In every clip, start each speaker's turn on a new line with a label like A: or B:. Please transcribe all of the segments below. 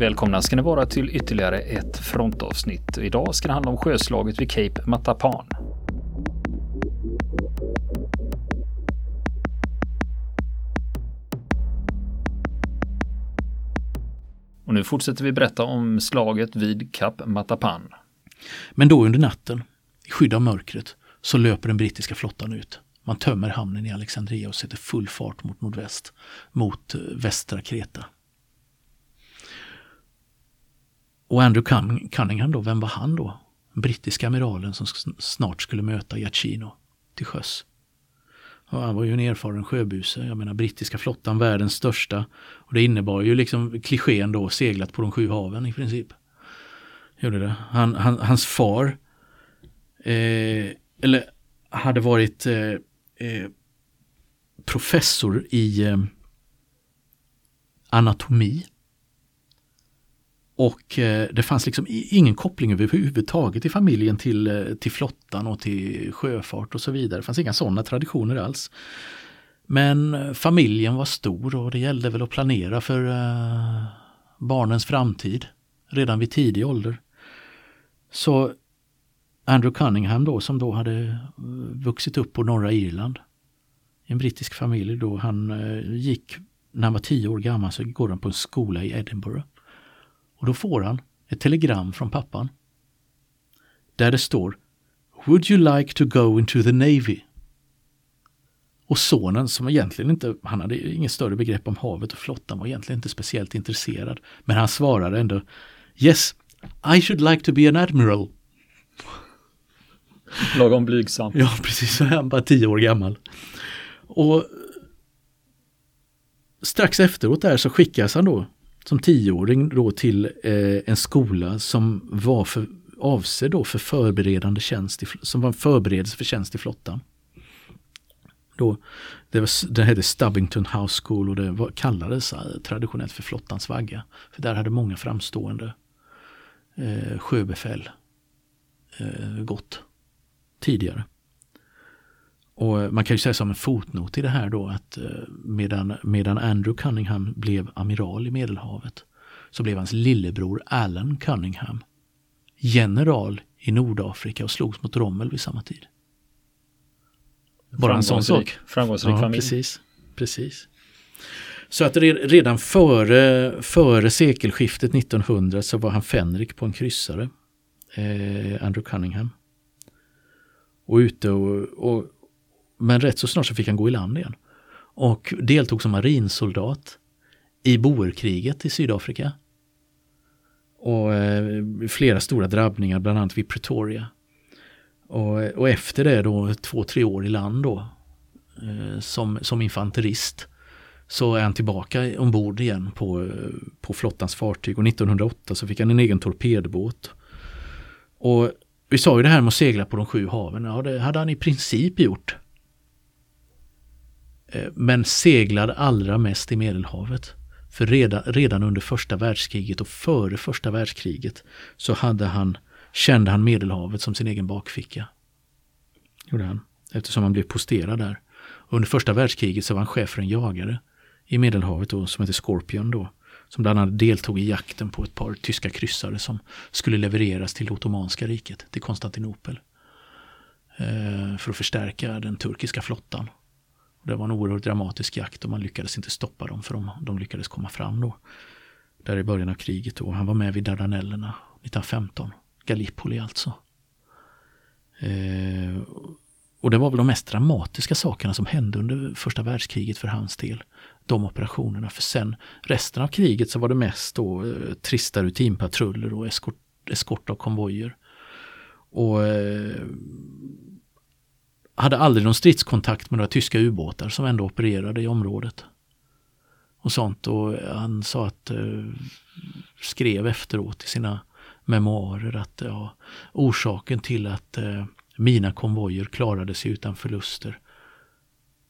A: Välkomna ska ni vara till ytterligare ett frontavsnitt. Idag ska det handla om sjöslaget vid Cape Matapan. Och nu fortsätter vi berätta om slaget vid Kap Matapan.
B: Men då under natten, i skydd av mörkret, så löper den brittiska flottan ut. Man tömmer hamnen i Alexandria och sätter full fart mot nordväst, mot eh, västra Kreta. Och Andrew Cunningham då, vem var han då? Brittiska amiralen som snart skulle möta Giacchino till sjöss. Och han var ju en erfaren sjöbuse. Jag menar brittiska flottan, världens största. Och det innebar ju liksom klichén då, seglat på de sju haven i princip. Gjorde det. Han, han, hans far, eh, eller hade varit eh, eh, professor i eh, anatomi och eh, det fanns liksom ingen koppling överhuvudtaget i familjen till, eh, till flottan och till sjöfart och så vidare. Det fanns inga sådana traditioner alls. Men eh, familjen var stor och det gällde väl att planera för barnens framtid redan vid tidig ålder. Så Andrew Cunningham då som då hade vuxit upp på norra Irland. En brittisk familj då. Han gick, när han var tio år gammal så går han på en skola i Edinburgh. Och då får han ett telegram från pappan. Där det står Would you like to go into the Navy? Och sonen som egentligen inte, han hade inget större begrepp om havet och flottan var egentligen inte speciellt intresserad. Men han svarade ändå Yes, I should like to be an admiral.
A: Lagom blygsam.
B: Ja, precis. Så är han bara tio år gammal. Och strax efteråt där så skickas han då som tioåring då till eh, en skola som var för, avsedd då för förberedande tjänst, i, som var en förberedelse för tjänst i flottan. Då, det, var, det hette Stubbington House School och det var, kallades eh, traditionellt för flottans vagga. För där hade många framstående eh, sjöbefäl eh, gått tidigare. Och man kan ju säga som en fotnot i det här då att eh, medan, medan Andrew Cunningham blev amiral i Medelhavet så blev hans lillebror Alan Cunningham general i Nordafrika och slogs mot Rommel vid samma tid. Bara en sån sak.
A: Framgångsrik
B: ja,
A: familj.
B: Precis, precis. Så att redan före, före sekelskiftet 1900 så var han fänrik på en kryssare, eh, Andrew Cunningham. Och ute och, och, men rätt så snart så fick han gå i land igen. Och deltog som marinsoldat i boerkriget i Sydafrika. Och eh, flera stora drabbningar, bland annat vid Pretoria. Och, eh, och efter det då, två, tre år i land då, eh, som, som infanterist, så är han tillbaka ombord igen på, eh, på flottans fartyg. Och 1908 så fick han en egen torpedbåt. Och vi sa ju det här med att segla på de sju haven, ja det hade han i princip gjort. Eh, men seglade allra mest i Medelhavet. För redan, redan under första världskriget och före första världskriget så hade han, kände han Medelhavet som sin egen bakficka. Gjorde han. Eftersom han blev posterad där. Under första världskriget så var han chef för en jagare i Medelhavet då, som hette Scorpion då. Som bland annat deltog i jakten på ett par tyska kryssare som skulle levereras till Ottomanska riket, till Konstantinopel. Eh, för att förstärka den turkiska flottan. Det var en oerhört dramatisk jakt och man lyckades inte stoppa dem för de, de lyckades komma fram då. Där i början av kriget då. Han var med vid Dardanellerna 1915. Gallipoli alltså. Eh, och det var väl de mest dramatiska sakerna som hände under första världskriget för hans del. De operationerna. För sen resten av kriget så var det mest då eh, trista rutinpatruller och eskort, eskort av konvojer. Och eh, hade aldrig någon stridskontakt med några tyska ubåtar som ändå opererade i området. Och sånt och han sa att, eh, skrev efteråt i sina memoarer att ja, orsaken till att eh, mina konvojer klarade sig utan förluster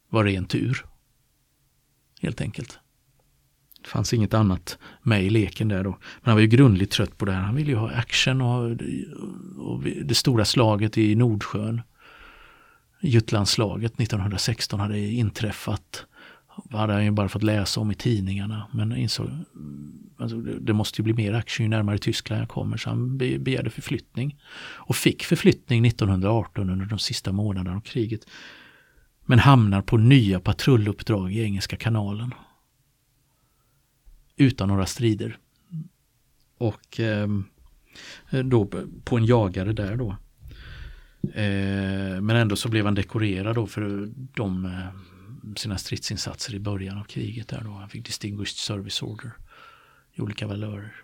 B: var ren tur. Helt enkelt. Det fanns inget annat med i leken där då. Men han var ju grundligt trött på det här. Han ville ju ha action och, och det stora slaget i Nordsjön. Jutlandslaget 1916 hade inträffat hade han ju bara fått läsa om i tidningarna. Men insåg, alltså, det måste ju bli mer aktier ju närmare Tyskland jag kommer. Så han begärde förflyttning. Och fick förflyttning 1918 under de sista månaderna av kriget. Men hamnar på nya patrulluppdrag i Engelska kanalen. Utan några strider. Och eh, då på en jagare där då. Eh, men ändå så blev han dekorerad då för de eh, sina stridsinsatser i början av kriget där då. Han fick Distinguished Service Order i olika valörer.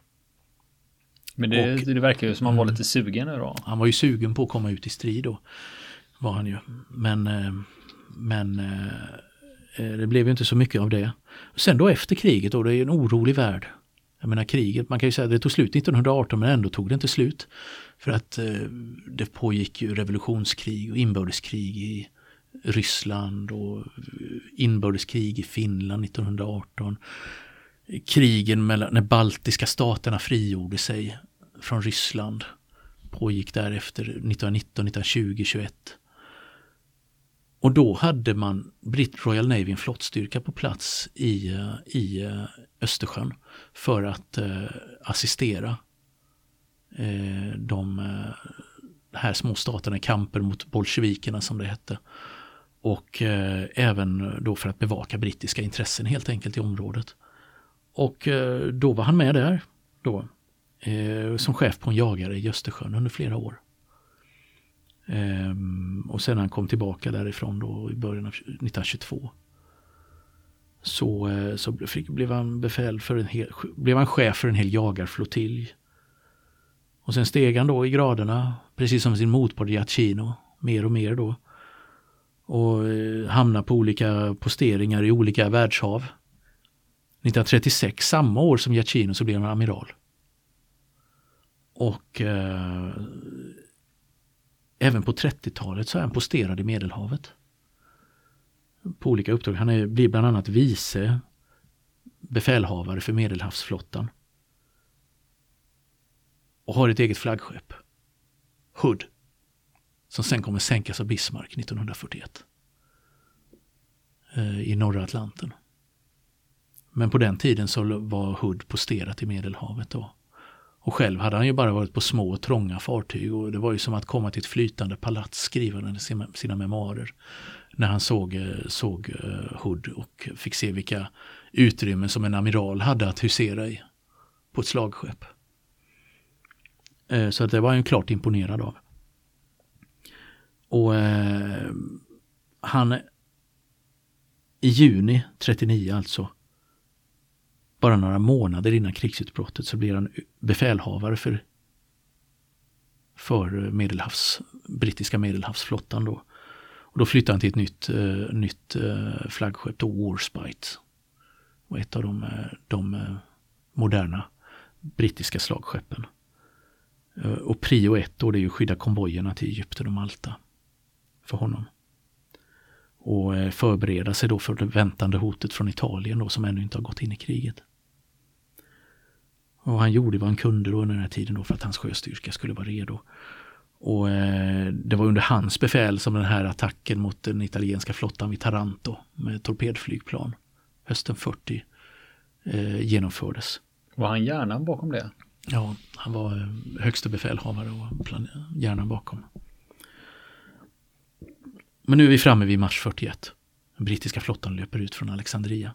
A: Men det, och, det verkar ju som han var lite sugen nu då.
B: Han var ju sugen på att komma ut i strid då. Var han ju. Men, eh, men det blev ju inte så mycket av det. Sen då efter kriget då, det är ju en orolig värld. Jag menar kriget, man kan ju säga att det tog slut 1918 men ändå tog det inte slut. För att eh, det pågick ju revolutionskrig och inbördeskrig i Ryssland och eh, inbördeskrig i Finland 1918. Krigen mellan, när baltiska staterna frigjorde sig från Ryssland pågick därefter 1919, 1920, 21. Och då hade man Brit Royal Navy en flottstyrka på plats i, eh, i eh, Östersjön för att eh, assistera eh, de eh, här små staterna i kampen mot bolsjevikerna som det hette. Och eh, även då för att bevaka brittiska intressen helt enkelt i området. Och eh, då var han med där då, eh, som chef på en jagare i Östersjön under flera år. Ehm, och sen när han kom tillbaka därifrån då i början av 1922 så, eh, så fick, blev, han befäl för en hel, blev han chef för en hel jagarflottilj. Och sen steg han då i graderna, precis som sin motpart Giacchino, mer och mer då. Och eh, hamnade på olika posteringar i olika världshav. 1936, samma år som Giacchino, så blev han amiral. Och eh, även på 30-talet så är han posterad i Medelhavet på olika uppdrag. Han är, blir bland annat vice befälhavare för Medelhavsflottan. Och har ett eget flaggskepp. Hood. Som sen kommer sänkas av Bismarck 1941. Eh, I norra Atlanten. Men på den tiden så var Hood posterat i Medelhavet då. Och själv hade han ju bara varit på små trånga fartyg och det var ju som att komma till ett flytande palats, skriver han i sina memoarer när han såg, eh, såg eh, Hood och fick se vilka utrymmen som en amiral hade att husera i på ett slagskepp. Eh, så det var han klart imponerad av. Och eh, han i juni 39 alltså, bara några månader innan krigsutbrottet så blir han befälhavare för, för medelhavs, brittiska medelhavsflottan då. Och då flyttade han till ett nytt, uh, nytt uh, flaggskepp, då Warspite. Och ett av de, uh, de moderna brittiska slagskeppen. och prio ett då det är ju skydda konvojerna till Egypten och Malta. För honom. Och förbereda sig då för det väntande hotet från Italien då som ännu inte har gått in i kriget. Och han gjorde vad han kunde då under den här tiden då för att hans sjöstyrka skulle vara redo. Och eh, det var under hans befäl som den här attacken mot den italienska flottan vid Taranto med torpedflygplan hösten 40 eh, genomfördes.
A: Var han hjärnan bakom det?
B: Ja, han var eh, högste befälhavare och hjärnan bakom. Men nu är vi framme vid mars 41. Den brittiska flottan löper ut från Alexandria.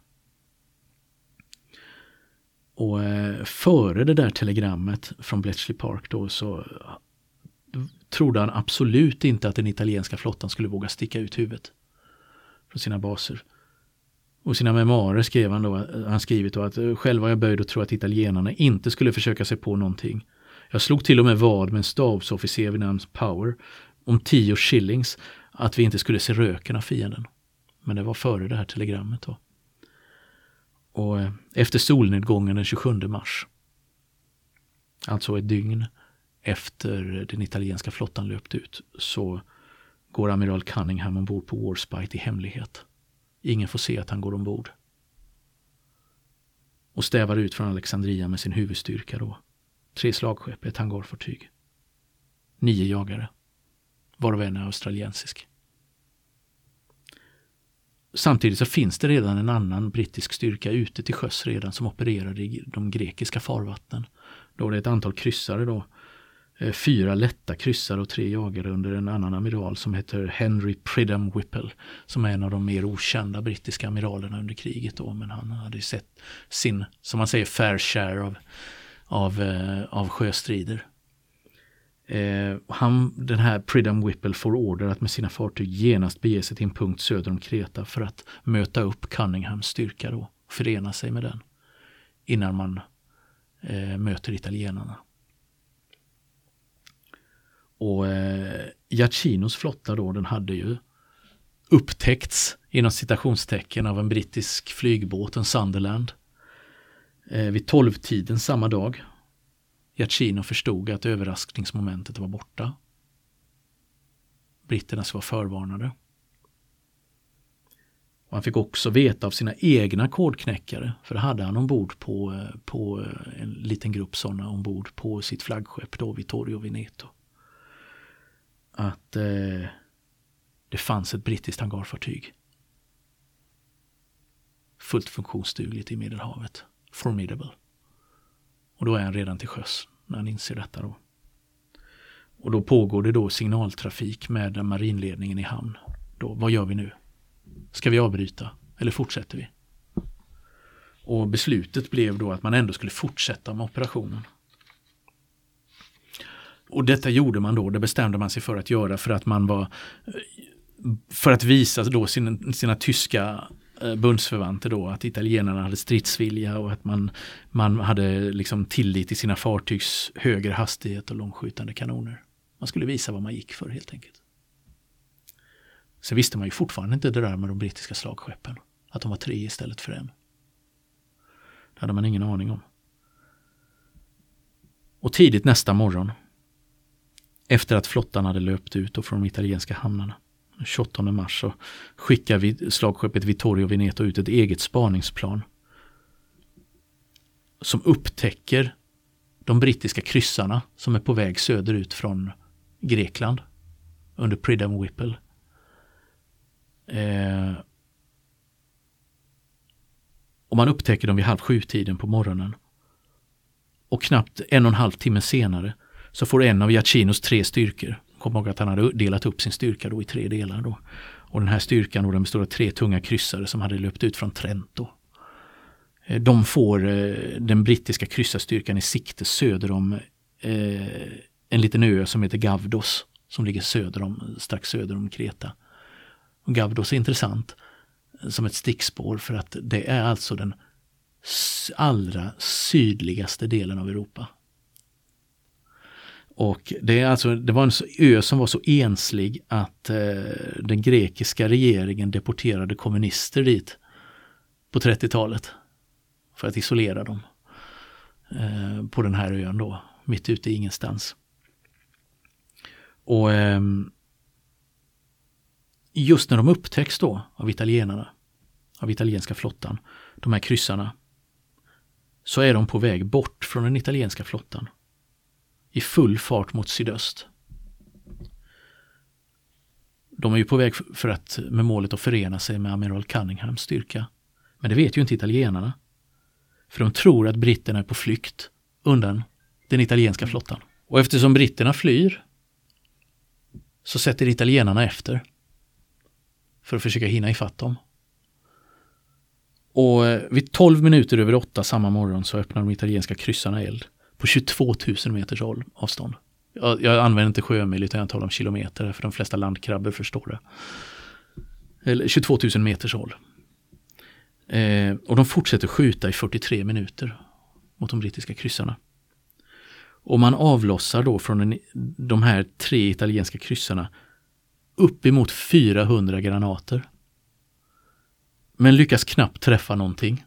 B: Och eh, före det där telegrammet från Bletchley Park då så eh, trodde han absolut inte att den italienska flottan skulle våga sticka ut huvudet från sina baser. Och sina memoarer skrev han då, eh, han skrivit då att själv var jag böjd att tro att italienarna inte skulle försöka sig på någonting. Jag slog till och med vad med en stabsofficer vid namn Power om tio shillings att vi inte skulle se röken av fienden. Men det var före det här telegrammet då. Och eh, efter solnedgången den 27 mars, alltså ett dygn efter den italienska flottan löpt ut så går amiral Cunningham ombord på Warspite i hemlighet. Ingen får se att han går ombord. Och stävar ut från Alexandria med sin huvudstyrka då. Tre slagskepp, ett hangarfartyg. Nio jagare. Varav en är australiensisk. samtidigt så finns det redan en annan brittisk styrka ute till sjöss redan som opererar i de grekiska farvattnen. Då är det ett antal kryssare då. Eh, fyra lätta kryssare och tre jagare under en annan amiral som heter Henry Pridham Whipple. Som är en av de mer okända brittiska amiralerna under kriget då. Men han hade sett sin, som man säger, fair share av, av, eh, av sjöstrider. Eh, han, den här Pridham Whipple får order att med sina fartyg genast bege sig till en punkt söder om Kreta för att möta upp Cunninghams styrka då, förena sig med den innan man eh, möter italienarna. Och eh, Giacinos flotta då, den hade ju upptäckts inom citationstecken av en brittisk flygbåt, en Sunderland. Eh, vid tolvtiden samma dag Giacchino förstod att överraskningsmomentet var borta. Britterna var förvarnade. Och han fick också veta av sina egna kodknäckare, för det hade han ombord på, eh, på eh, en liten grupp sådana ombord på sitt flaggskepp då, Vittorio Veneto. Att eh, det fanns ett brittiskt hangarfartyg. Fullt funktionsdugligt i Medelhavet. Formidable. Och då är han redan till sjöss när han inser detta. Då. Och då pågår det då signaltrafik med marinledningen i hamn. Då, vad gör vi nu? Ska vi avbryta eller fortsätter vi? Och beslutet blev då att man ändå skulle fortsätta med operationen. Och detta gjorde man då, det bestämde man sig för att göra för att man var för att visa då sina, sina tyska Eh, bundsförvanter då att italienarna hade stridsvilja och att man, man hade liksom tillit till sina fartygs högre hastighet och långskjutande kanoner. Man skulle visa vad man gick för helt enkelt. Sen visste man ju fortfarande inte det där med de brittiska slagskeppen. Att de var tre istället för en. Det hade man ingen aning om. Och tidigt nästa morgon, efter att flottan hade löpt ut och från de italienska hamnarna, 28 mars så skickar vi slagskeppet Vittorio Veneto ut ett eget spaningsplan. Som upptäcker de brittiska kryssarna som är på väg söderut från Grekland under Pridham Whipple. Eh, och man upptäcker dem vid halv sju-tiden på morgonen. Och knappt en och en halv timme senare så får en av Giacinos tre styrkor Kom ihåg att han hade delat upp sin styrka då i tre delar. Då. Och den här styrkan då, den består av tre tunga kryssare som hade löpt ut från Trento. Eh, de får eh, den brittiska kryssarstyrkan i sikte söder om eh, en liten ö som heter Gavdos som ligger söder om, strax söder om Kreta. Och Gavdos är intressant som ett stickspår för att det är alltså den allra sydligaste delen av Europa. Och det, är alltså, det var en ö som var så enslig att eh, den grekiska regeringen deporterade kommunister dit på 30-talet. För att isolera dem eh, på den här ön då, mitt ute i ingenstans. Och eh, just när de upptäcks då av italienarna, av italienska flottan, de här kryssarna, så är de på väg bort från den italienska flottan i full fart mot sydöst. De är ju på väg för att med målet att förena sig med amiral Cunninghams styrka. Men det vet ju inte italienarna. För de tror att britterna är på flykt undan den italienska flottan. Och eftersom britterna flyr så sätter italienarna efter för att försöka hinna ifatt dem. Och eh, vid 12 minuter över åtta samma morgon så öppnar de italienska kryssarna eld på 22 000 meters avstånd. Jag, jag använder inte sjömil utan jag talar om kilometer för de flesta landkrabbor förstår det. Eller 22 000 meters håll. Eh, och de fortsätter skjuta i 43 minuter mot de brittiska kryssarna. Och man avlossar då från den, de här tre italienska kryssarna uppemot 400 granater. Men lyckas knappt träffa någonting.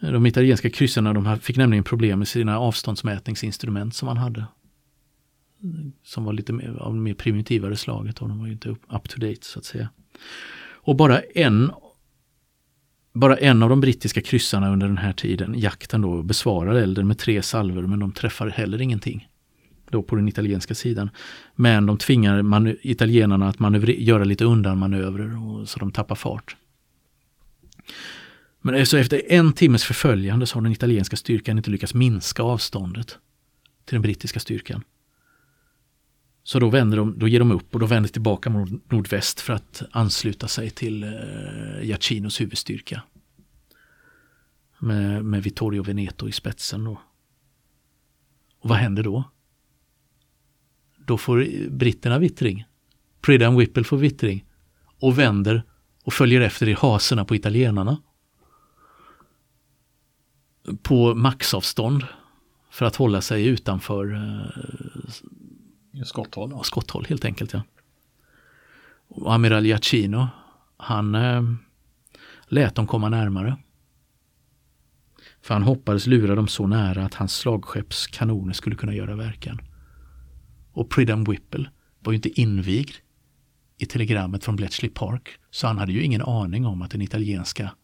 B: De italienska kryssarna de fick nämligen problem med sina avståndsmätningsinstrument som man hade. Som var lite mer, av mer primitivare slaget och de var ju inte up to date så att säga. Och bara en bara en av de brittiska kryssarna under den här tiden, jakten då, besvarar elden med tre salver men de träffar heller ingenting. då på den italienska sidan. Men de tvingar italienarna att göra lite undanmanövrer och, så de tappar fart. Men så efter en timmes förföljande så har den italienska styrkan inte lyckats minska avståndet till den brittiska styrkan. Så då, vänder de, då ger de upp och då vänder tillbaka mot nordväst för att ansluta sig till eh, Giacinos huvudstyrka. Med, med Vittorio Veneto i spetsen då. Och vad händer då? Då får britterna vittring. Pridham Whipple får vittring. Och vänder och följer efter i haserna på italienarna. På maxavstånd. För att hålla sig utanför
A: eh, skotthåll.
B: Ja, skotthåll helt enkelt. Ja. Och Amiral Giacchino, han eh, lät dem komma närmare. För han hoppades lura dem så nära att hans slagskepps kanoner skulle kunna göra verkan. Och Pridham Whipple var ju inte invigd i telegrammet från Bletchley Park. Så han hade ju ingen aning om att, den italienska,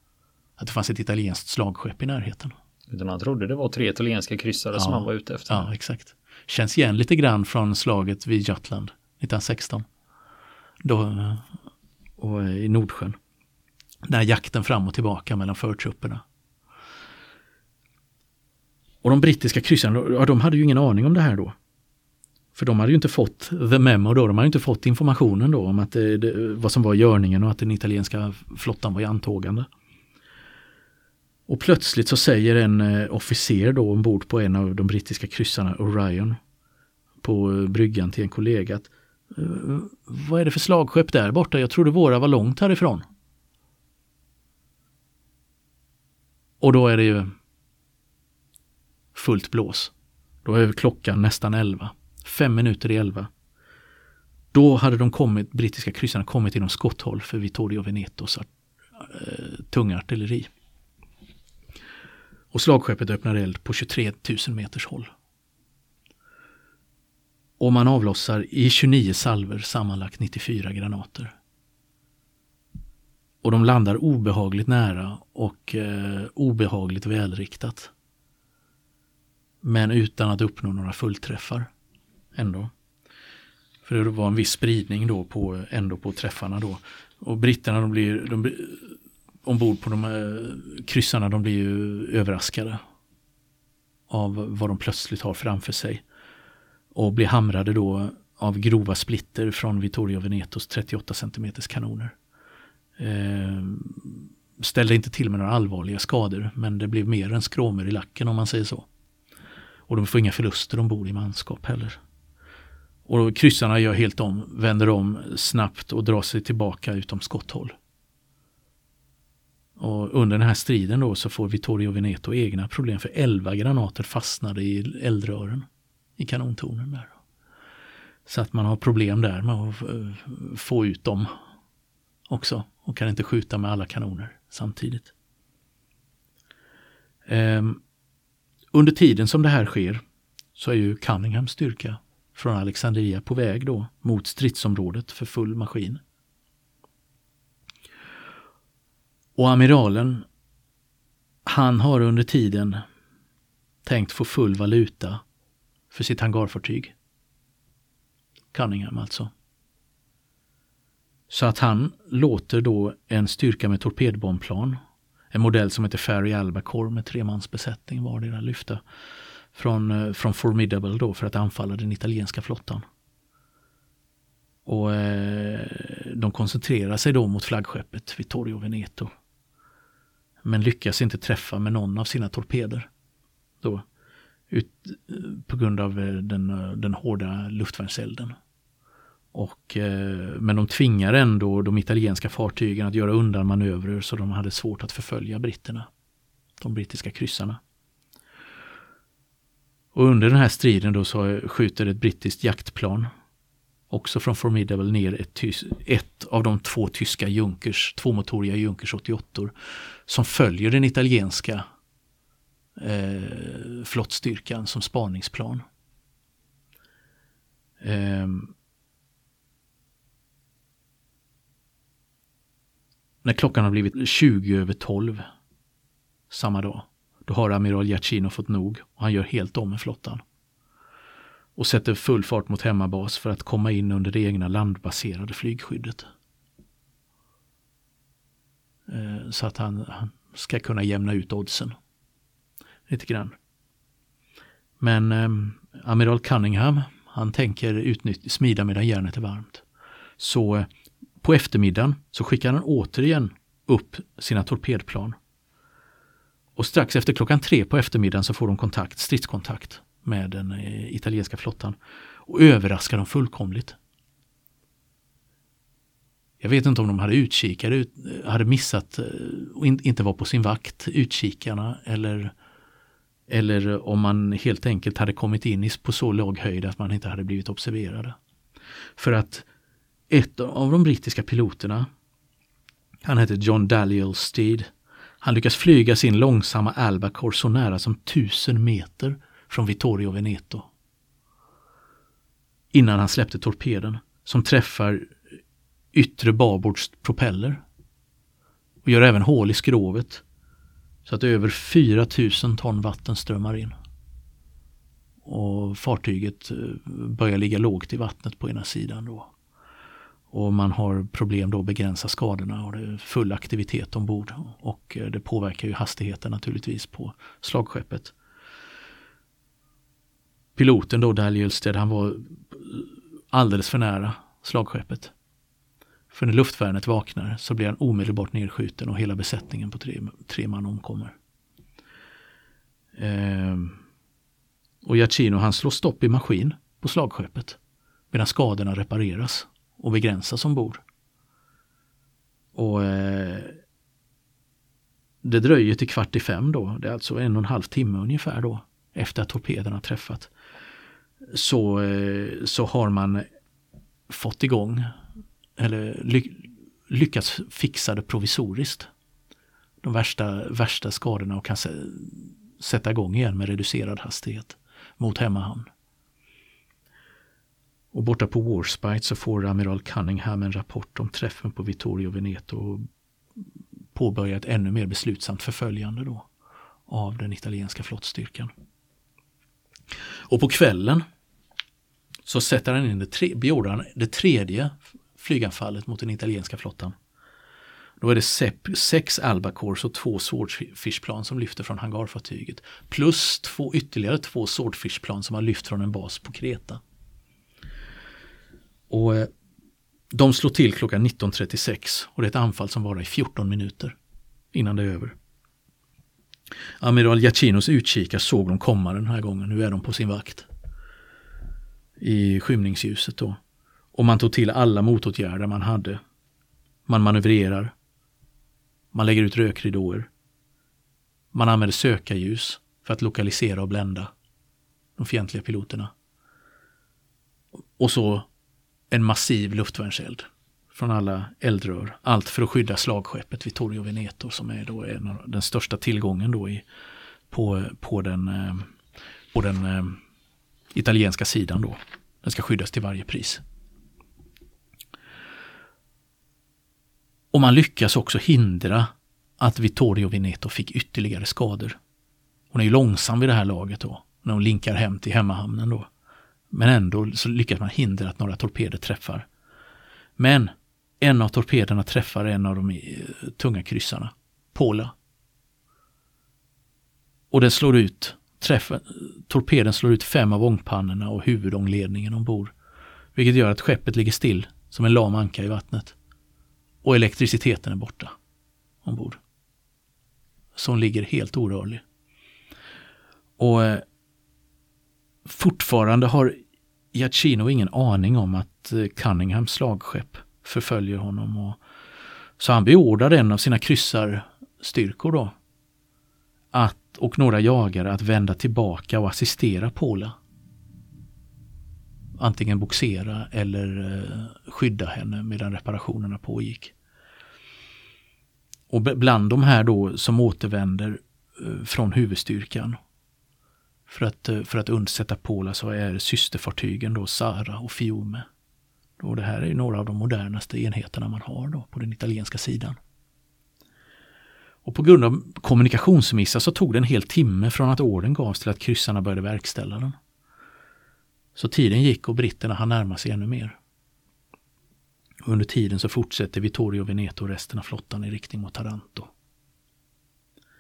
B: att det fanns ett italienskt slagskepp i närheten.
A: Utan han trodde det var tre italienska kryssare ja, som han var ute efter.
B: Ja, exakt. Känns igen lite grann från slaget vid Jutland 1916. Då, och i Nordsjön. Den här jakten fram och tillbaka mellan förtrupperna. Och de brittiska kryssarna, de hade ju ingen aning om det här då. För de hade ju inte fått the memo då, de hade inte fått informationen då om att det, det, vad som var görningen och att den italienska flottan var i antågande. Och plötsligt så säger en eh, officer då ombord på en av de brittiska kryssarna, Orion, på eh, bryggan till en kollega att eh, vad är det för slagskepp där borta? Jag trodde våra var långt härifrån. Och då är det ju fullt blås. Då är klockan nästan elva. Fem minuter i elva. Då hade de kommit, brittiska kryssarna kommit inom skotthåll för Vittorio Venetos äh, tunga artilleri. Och slagskeppet öppnar eld på 23 000 meters håll. Och man avlossar i 29 salver sammanlagt 94 granater. Och de landar obehagligt nära och eh, obehagligt välriktat. Men utan att uppnå några fullträffar. Ändå. För det var en viss spridning då på, ändå på träffarna då. Och britterna de blir, de blir ombord på de här kryssarna, de blir ju överraskade. Av vad de plötsligt har framför sig. Och blir hamrade då av grova splitter från Vittorio Venetos 38 cm kanoner. Eh, ställde inte till med några allvarliga skador men det blev mer än skråmor i lacken om man säger så. Och de får inga förluster ombord i manskap heller. Och kryssarna gör helt om, vänder om snabbt och drar sig tillbaka utom skotthåll. Och under den här striden då så får Vittorio Veneto egna problem för 11 granater fastnade i eldrören i kanontornen. Där. Så att man har problem där med att eh, få ut dem också och kan inte skjuta med alla kanoner samtidigt. Um, under tiden som det här sker så är ju Cunninghams styrka från Alexandria på väg då mot stridsområdet för full maskin. Och amiralen, han har under tiden tänkt få full valuta för sitt hangarfartyg. Cunningham alltså. Så att han låter då en styrka med torpedbombplan en modell som heter Ferry Albacore med tremansbesättning vardera lyfta från, eh, från Formidable då för att anfalla den italienska flottan. Och eh, de koncentrerar sig då mot flaggskeppet Vittorio Veneto. Men lyckas inte träffa med någon av sina torpeder. Då, ut, på grund av eh, den, eh, den hårda luftvärnselden. Och, eh, men de tvingar ändå de italienska fartygen att göra undan manövrer så de hade svårt att förfölja britterna. De brittiska kryssarna. Och under den här striden då så skjuter ett brittiskt jaktplan också från Formidable ner ett, ett av de två tyska Junkers, tvåmotoriga Junkers 88 som följer den italienska eh, flottstyrkan som spaningsplan. Eh, När klockan har blivit 20 över 12 samma dag, då har amiral Giacchino fått nog och han gör helt om med flottan och sätter full fart mot hemmabas för att komma in under det egna landbaserade flygskyddet. Eh, så att han, han ska kunna jämna ut oddsen lite grann. Men eh, amiral Cunningham, han tänker smida medan järnet är varmt. Så eh, på eftermiddagen så skickar han återigen upp sina torpedplan. Och strax efter klockan tre på eftermiddagen så får de kontakt, stridskontakt med den eh, italienska flottan och överraskar dem fullkomligt. Jag vet inte om de hade utkikare, eh, hade missat eh, och inte var på sin vakt, utkikarna eller eller om man helt enkelt hade kommit in på så låg höjd att man inte hade blivit observerade. För att ett av de brittiska piloterna, han hette John Daliel Steed, han lyckas flyga sin långsamma Albacore så nära som tusen meter från Vittorio Veneto. Innan han släppte torpeden som träffar yttre babords propeller och gör även hål i skrovet så att över 4000 ton vatten strömmar in. Och fartyget eh, börjar ligga lågt i vattnet på ena sidan då. Och man har problem då att begränsa skadorna och det är full aktivitet ombord. Och eh, det påverkar ju hastigheten naturligtvis på slagskeppet. Piloten då, Dal han var alldeles för nära slagskeppet. För när luftvärnet vaknar så blir han omedelbart nedskjuten och hela besättningen på tre, tre man omkommer. Ehm. och Giacchino han slår stopp i maskin på slagskeppet medan skadorna repareras och begränsas ombord. Och eh, det dröjer till kvart i fem då, det är alltså en och en halv timme ungefär då efter att torpederna träffat. Så, eh, så har man fått igång eller ly lyckats fixa det provisoriskt. De värsta, värsta skadorna och kan sätta igång igen med reducerad hastighet mot hemmahamn. Och borta på Warspite så får amiral Cunningham en rapport om träffen på Vittorio Veneto och påbörjar ett ännu mer beslutsamt förföljande då av den italienska flottstyrkan. Och på kvällen så sätter han in det, tre, beordrar det tredje flyganfallet mot den italienska flottan. Då är det sex Albacores och två swordfishplan som lyfter från hangarfartyget. Plus två, ytterligare två swordfishplan som har lyft från en bas på Kreta. Och eh, de slår till klockan 19.36 och det är ett anfall som varar i 14 minuter innan det är över. Amiral Giacinos utkikar såg de komma den här gången. Nu är de på sin vakt. I skymningsljuset då. Och man tog till alla motåtgärder man hade. Man manövrerar. Man lägger ut rökridåer. Man använder sökarljus för att lokalisera och blända de fientliga piloterna. Och så en massiv luftvärnseld från alla eldrör. Allt för att skydda slagskeppet Vittorio Veneto som är då en av den största tillgången då i, på, på den, eh, på den eh, italienska sidan då. Den ska skyddas till varje pris. Och man lyckas också hindra att Vittorio Veneto fick ytterligare skador. Hon är ju långsam vid det här laget då, när hon linkar hem till hemmahamnen då. Men ändå så lyckas man hindra att några torpeder träffar. Men en av torpederna träffar en av de eh, tunga kryssarna, Pola. Och den slår ut, träffar, torpeden slår ut fem av ångpannorna och huvudångledningen ombord. Vilket gör att skeppet ligger still som en lam anka i vattnet. Och elektriciteten är borta ombord. Så hon ligger helt orörlig. Och eh, fortfarande har Giacchino ingen aning om att eh, Cunninghams slagskepp förföljer honom. Och, så han beordrar en av sina kryssarstyrkor då att, och några jagare att vända tillbaka och assistera Paula. Antingen boxera eller eh, skydda henne medan reparationerna pågick. Och bland de här då som återvänder eh, från huvudstyrkan för att, eh, för att undsätta Paula så är systerfartygen då Sara och Fiume. Och det här är några av de modernaste enheterna man har då på den italienska sidan. Och på grund av kommunikationsmissar så tog det en hel timme från att orden gavs till att kryssarna började verkställa den. Så tiden gick och britterna hann närma sig ännu mer. Och under tiden så fortsätter Vittorio Veneto och resten av flottan i riktning mot Taranto.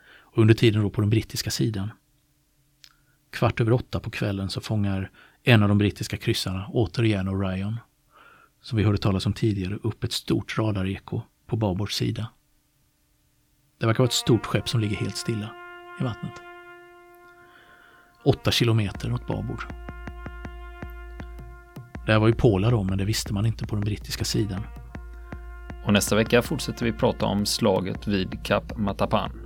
B: Och under tiden då på den brittiska sidan. Kvart över åtta på kvällen så fångar en av de brittiska kryssarna, återigen Orion, som vi hörde talas om tidigare, upp ett stort radareko på babords sida. Det verkar vara ett stort skepp som ligger helt stilla i vattnet. Åtta kilometer åt babord. Det här var ju pålar då, men det visste man inte på den brittiska sidan.
A: Och nästa vecka fortsätter vi prata om slaget vid Kap Matapan.